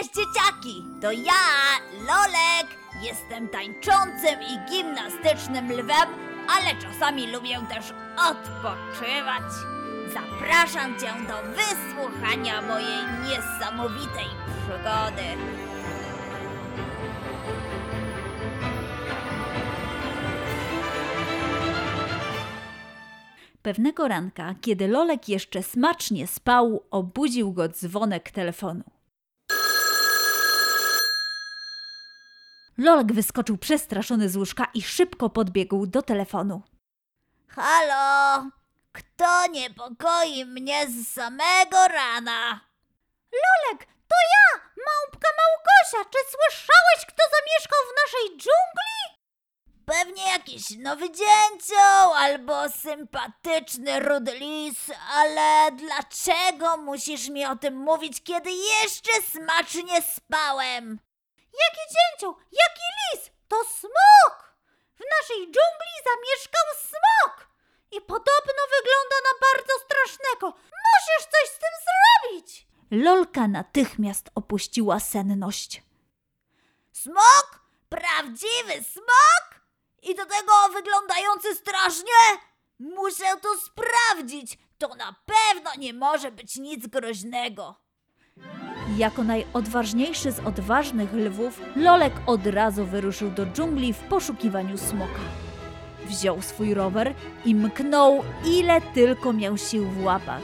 Cześć dzieciaki! To ja, Lolek! Jestem tańczącym i gimnastycznym lwem, ale czasami lubię też odpoczywać. Zapraszam cię do wysłuchania mojej niesamowitej przygody. Pewnego ranka, kiedy Lolek jeszcze smacznie spał, obudził go dzwonek telefonu. Lolek wyskoczył przestraszony z łóżka i szybko podbiegł do telefonu. Halo? Kto niepokoi mnie z samego rana? Lolek, to ja, małpka Małgosia. Czy słyszałeś, kto zamieszkał w naszej dżungli? Pewnie jakiś nowy dzięcioł albo sympatyczny rudy lis, ale dlaczego musisz mi o tym mówić, kiedy jeszcze smacznie spałem? Jaki dzięcioł? Jaki lis? To smok! W naszej dżungli zamieszkał smok! I podobno wygląda na bardzo strasznego. Musisz coś z tym zrobić! Lolka natychmiast opuściła senność. Smok? Prawdziwy smok? I do tego wyglądający strasznie? Muszę to sprawdzić. To na pewno nie może być nic groźnego. Jako najodważniejszy z odważnych lwów, Lolek od razu wyruszył do dżungli w poszukiwaniu smoka. Wziął swój rower i mknął, ile tylko miał sił w łapach.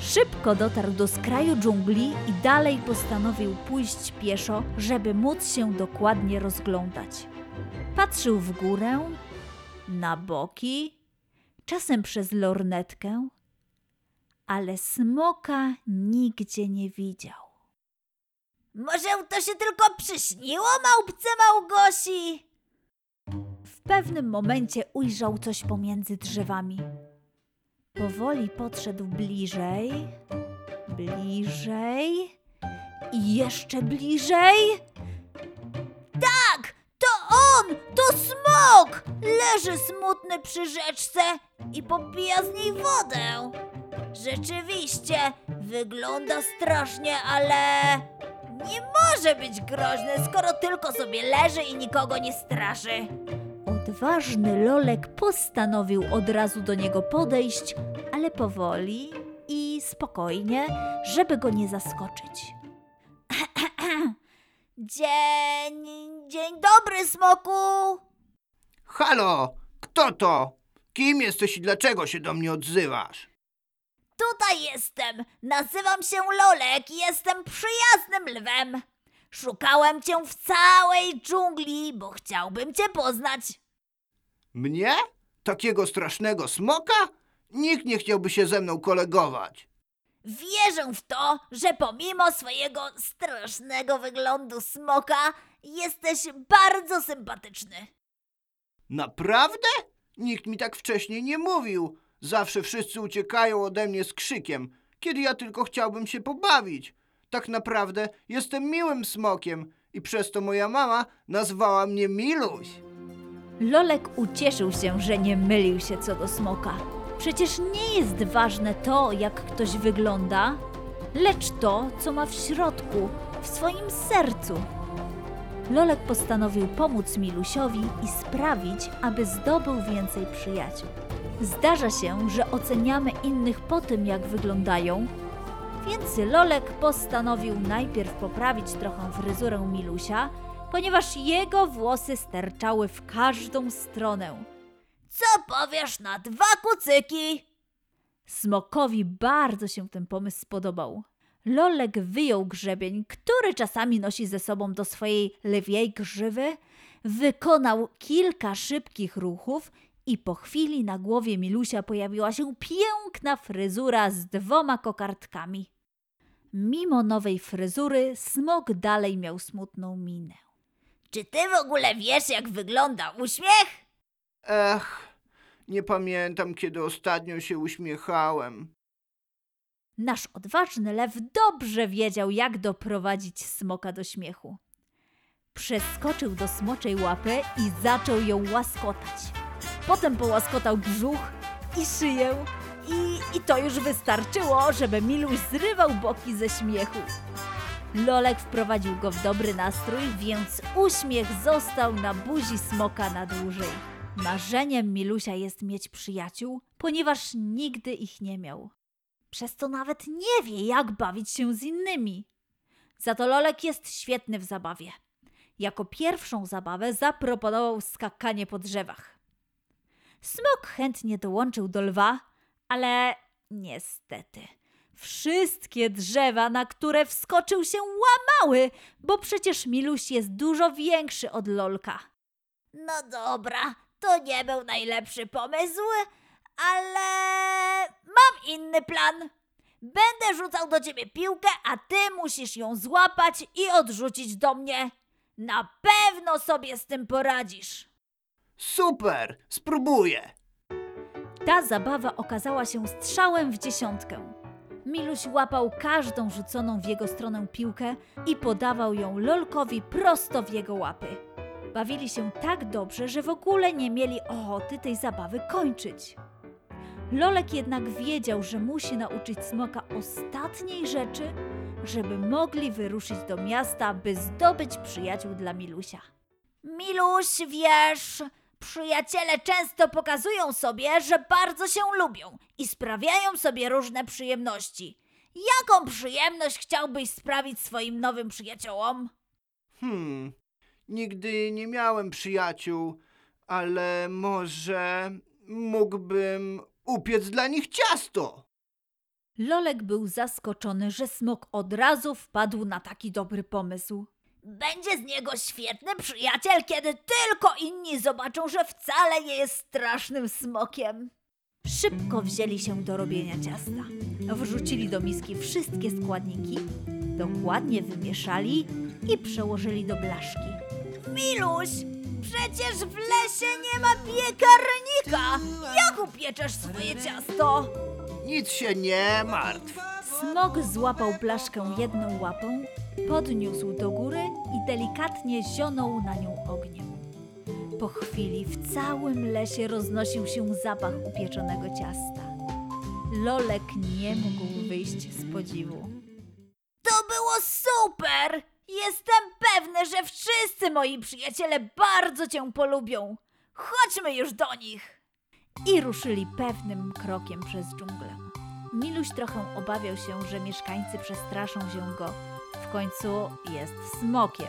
Szybko dotarł do skraju dżungli i dalej postanowił pójść pieszo, żeby móc się dokładnie rozglądać. Patrzył w górę, na boki, czasem przez lornetkę, ale smoka nigdzie nie widział. Może to się tylko przyśniło małpce Małgosi? W pewnym momencie ujrzał coś pomiędzy drzewami. Powoli podszedł bliżej, bliżej i jeszcze bliżej. Tak, to on, to smok! Leży smutny przy rzeczce i popija z niej wodę. Rzeczywiście, wygląda strasznie, ale nie może być groźny, skoro tylko sobie leży i nikogo nie straszy. Odważny Lolek postanowił od razu do niego podejść, ale powoli i spokojnie, żeby go nie zaskoczyć. Dzień, dzień dobry, smoku! Halo, kto to? Kim jesteś i dlaczego się do mnie odzywasz? Tutaj jestem. Nazywam się Lolek i jestem przyjaznym lwem. Szukałem cię w całej dżungli, bo chciałbym cię poznać. Mnie? Takiego strasznego smoka? Nikt nie chciałby się ze mną kolegować. Wierzę w to, że pomimo swojego strasznego wyglądu smoka, jesteś bardzo sympatyczny. Naprawdę? Nikt mi tak wcześniej nie mówił. Zawsze wszyscy uciekają ode mnie z krzykiem, kiedy ja tylko chciałbym się pobawić. Tak naprawdę jestem miłym smokiem i przez to moja mama nazwała mnie Miluś. Lolek ucieszył się, że nie mylił się co do smoka. Przecież nie jest ważne to, jak ktoś wygląda, lecz to, co ma w środku, w swoim sercu. Lolek postanowił pomóc Milusiowi i sprawić, aby zdobył więcej przyjaciół. Zdarza się, że oceniamy innych po tym, jak wyglądają, więc Lolek postanowił najpierw poprawić trochę fryzurę Milusia, ponieważ jego włosy sterczały w każdą stronę. Co powiesz na dwa kucyki? Smokowi bardzo się ten pomysł spodobał. Lolek wyjął grzebień, który czasami nosi ze sobą do swojej lwiej grzywy, wykonał kilka szybkich ruchów i po chwili na głowie Milusia pojawiła się piękna fryzura z dwoma kokardkami. Mimo nowej fryzury, smok dalej miał smutną minę. Czy ty w ogóle wiesz, jak wygląda uśmiech? Ech, nie pamiętam, kiedy ostatnio się uśmiechałem. Nasz odważny lew dobrze wiedział, jak doprowadzić smoka do śmiechu. Przeskoczył do smoczej łapy i zaczął ją łaskotać. Potem połaskotał brzuch i szyję i, i to już wystarczyło, żeby Miluś zrywał boki ze śmiechu. Lolek wprowadził go w dobry nastrój, więc uśmiech został na buzi smoka na dłużej. Marzeniem Milusia jest mieć przyjaciół, ponieważ nigdy ich nie miał. Przez to nawet nie wie, jak bawić się z innymi. Za to Lolek jest świetny w zabawie. Jako pierwszą zabawę zaproponował skakanie po drzewach. Smok chętnie dołączył do lwa, ale niestety wszystkie drzewa, na które wskoczył się łamały, bo przecież Miluś jest dużo większy od Lolka. No dobra, to nie był najlepszy pomysł, ale mam inny plan. Będę rzucał do ciebie piłkę, a ty musisz ją złapać i odrzucić do mnie. Na pewno sobie z tym poradzisz. Super, spróbuję. Ta zabawa okazała się strzałem w dziesiątkę. Miluś łapał każdą rzuconą w jego stronę piłkę i podawał ją Lolkowi prosto w jego łapy. Bawili się tak dobrze, że w ogóle nie mieli ochoty tej zabawy kończyć. Lolek jednak wiedział, że musi nauczyć smoka ostatniej rzeczy, żeby mogli wyruszyć do miasta, by zdobyć przyjaciół dla Milusia. Miluś, wiesz, przyjaciele często pokazują sobie, że bardzo się lubią i sprawiają sobie różne przyjemności. Jaką przyjemność chciałbyś sprawić swoim nowym przyjaciołom? Hmm, nigdy nie miałem przyjaciół, ale może mógłbym upiec dla nich ciasto. Lolek był zaskoczony, że smok od razu wpadł na taki dobry pomysł. Będzie z niego świetny przyjaciel, kiedy tylko inni zobaczą, że wcale nie jest strasznym smokiem. Szybko wzięli się do robienia ciasta. Wrzucili do miski wszystkie składniki, dokładnie wymieszali i przełożyli do blaszki. Miluś, przecież w lesie nie ma piekarnika. Jak upieczesz swoje ciasto? Nic się nie martw. Smok złapał blaszkę jedną łapą, podniósł do góry i delikatnie zionął na nią ogniem. Po chwili w całym lesie roznosił się zapach upieczonego ciasta. Lolek nie mógł wyjść z podziwu. To było super! Jestem pewny, że wszyscy moi przyjaciele bardzo cię polubią. Chodźmy już do nich. i ruszyli pewnym krokiem przez dżunglę. Miluś trochę obawiał się, że mieszkańcy przestraszą się go. W końcu jest smokiem.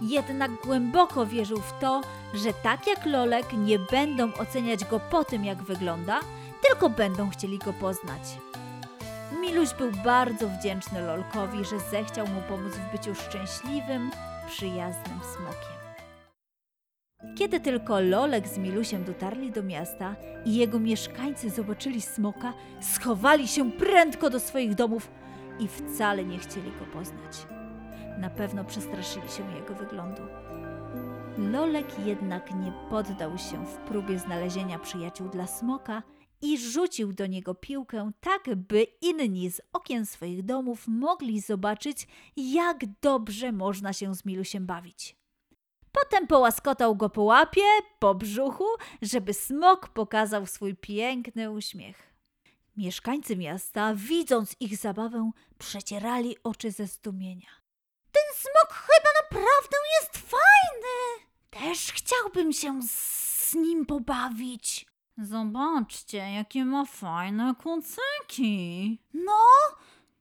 Jednak głęboko wierzył w to, że tak jak Lolek nie będą oceniać go po tym, jak wygląda, tylko będą chcieli go poznać. Miluś był bardzo wdzięczny Lolkowi, że zechciał mu pomóc w byciu szczęśliwym, przyjaznym smokiem. Kiedy tylko Lolek z Milusiem dotarli do miasta i jego mieszkańcy zobaczyli smoka, schowali się prędko do swoich domów i wcale nie chcieli go poznać. Na pewno przestraszyli się jego wyglądu. Lolek jednak nie poddał się w próbie znalezienia przyjaciół dla smoka i rzucił do niego piłkę, tak by inni z okien swoich domów mogli zobaczyć, jak dobrze można się z Milusiem bawić. Potem połaskotał go po łapie, po brzuchu, żeby smok pokazał swój piękny uśmiech. Mieszkańcy miasta, widząc ich zabawę, przecierali oczy ze zdumienia. Ten smok chyba naprawdę jest fajny. Też chciałbym się z nim pobawić. Zobaczcie, jakie ma fajne kucyki. No,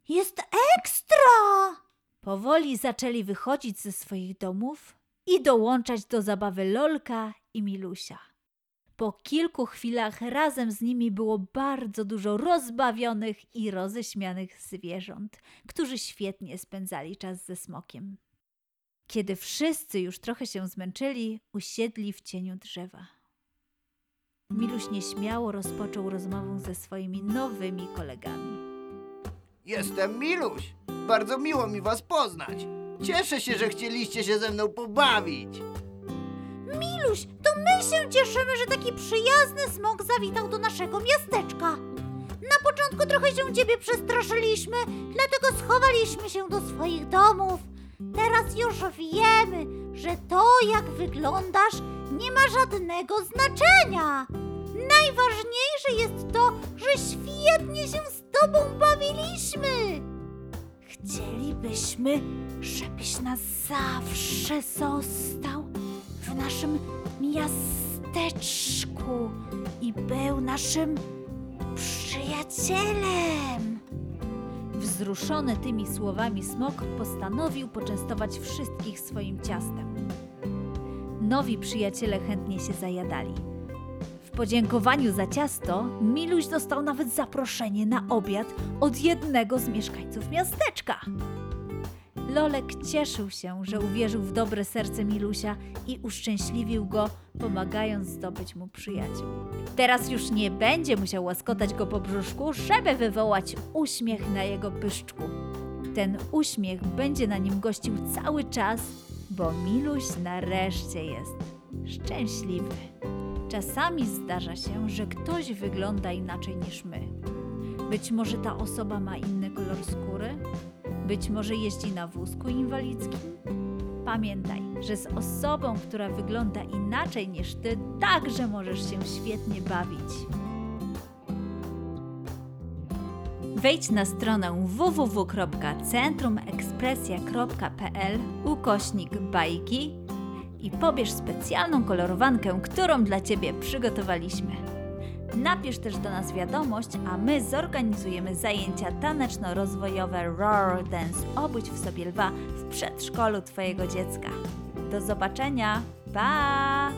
jest ekstra. Powoli zaczęli wychodzić ze swoich domów i dołączać do zabawy Lolka i Milusia. Po kilku chwilach razem z nimi było bardzo dużo rozbawionych i roześmianych zwierząt, którzy świetnie spędzali czas ze smokiem. Kiedy wszyscy już trochę się zmęczyli, usiedli w cieniu drzewa. Miluś nieśmiało rozpoczął rozmowę ze swoimi nowymi kolegami. Jestem Miluś. Bardzo miło mi was poznać. Cieszę się, że chcieliście się ze mną pobawić. Miluś, to my się cieszymy, że taki przyjazny smok zawitał do naszego miasteczka. Na początku trochę się ciebie przestraszyliśmy, dlatego schowaliśmy się do swoich domów. Teraz już wiemy, że to, jak wyglądasz, nie ma żadnego znaczenia. Najważniejsze jest to, że świetnie się z tobą bawiliśmy. Chcielibyśmy, żebyś na zawsze został w naszym miasteczku i był naszym przyjacielem. Wzruszony tymi słowami smok postanowił poczęstować wszystkich swoim ciastem. Nowi przyjaciele chętnie się zajadali. W podziękowaniu za ciasto Miluś dostał nawet zaproszenie na obiad od jednego z mieszkańców miasteczka. Lolek cieszył się, że uwierzył w dobre serce Milusia i uszczęśliwił go, pomagając zdobyć mu przyjaciół. Teraz już nie będzie musiał łaskotać go po brzuszku, żeby wywołać uśmiech na jego pyszczku. Ten uśmiech będzie na nim gościł cały czas, bo Miluś nareszcie jest szczęśliwy. Czasami zdarza się, że ktoś wygląda inaczej niż my. Być może ta osoba ma inny kolor skóry, być może jeździ na wózku inwalidzkim. Pamiętaj, że z osobą, która wygląda inaczej niż ty, także możesz się świetnie bawić. Wejdź na stronę www.centrumekspresja.pl ukośnik bajki i pobierz specjalną kolorowankę, którą dla Ciebie przygotowaliśmy. Napisz też do nas wiadomość, a my zorganizujemy zajęcia taneczno-rozwojowe Roar Dance Obudź w sobie lwa w przedszkolu Twojego dziecka. Do zobaczenia! Pa!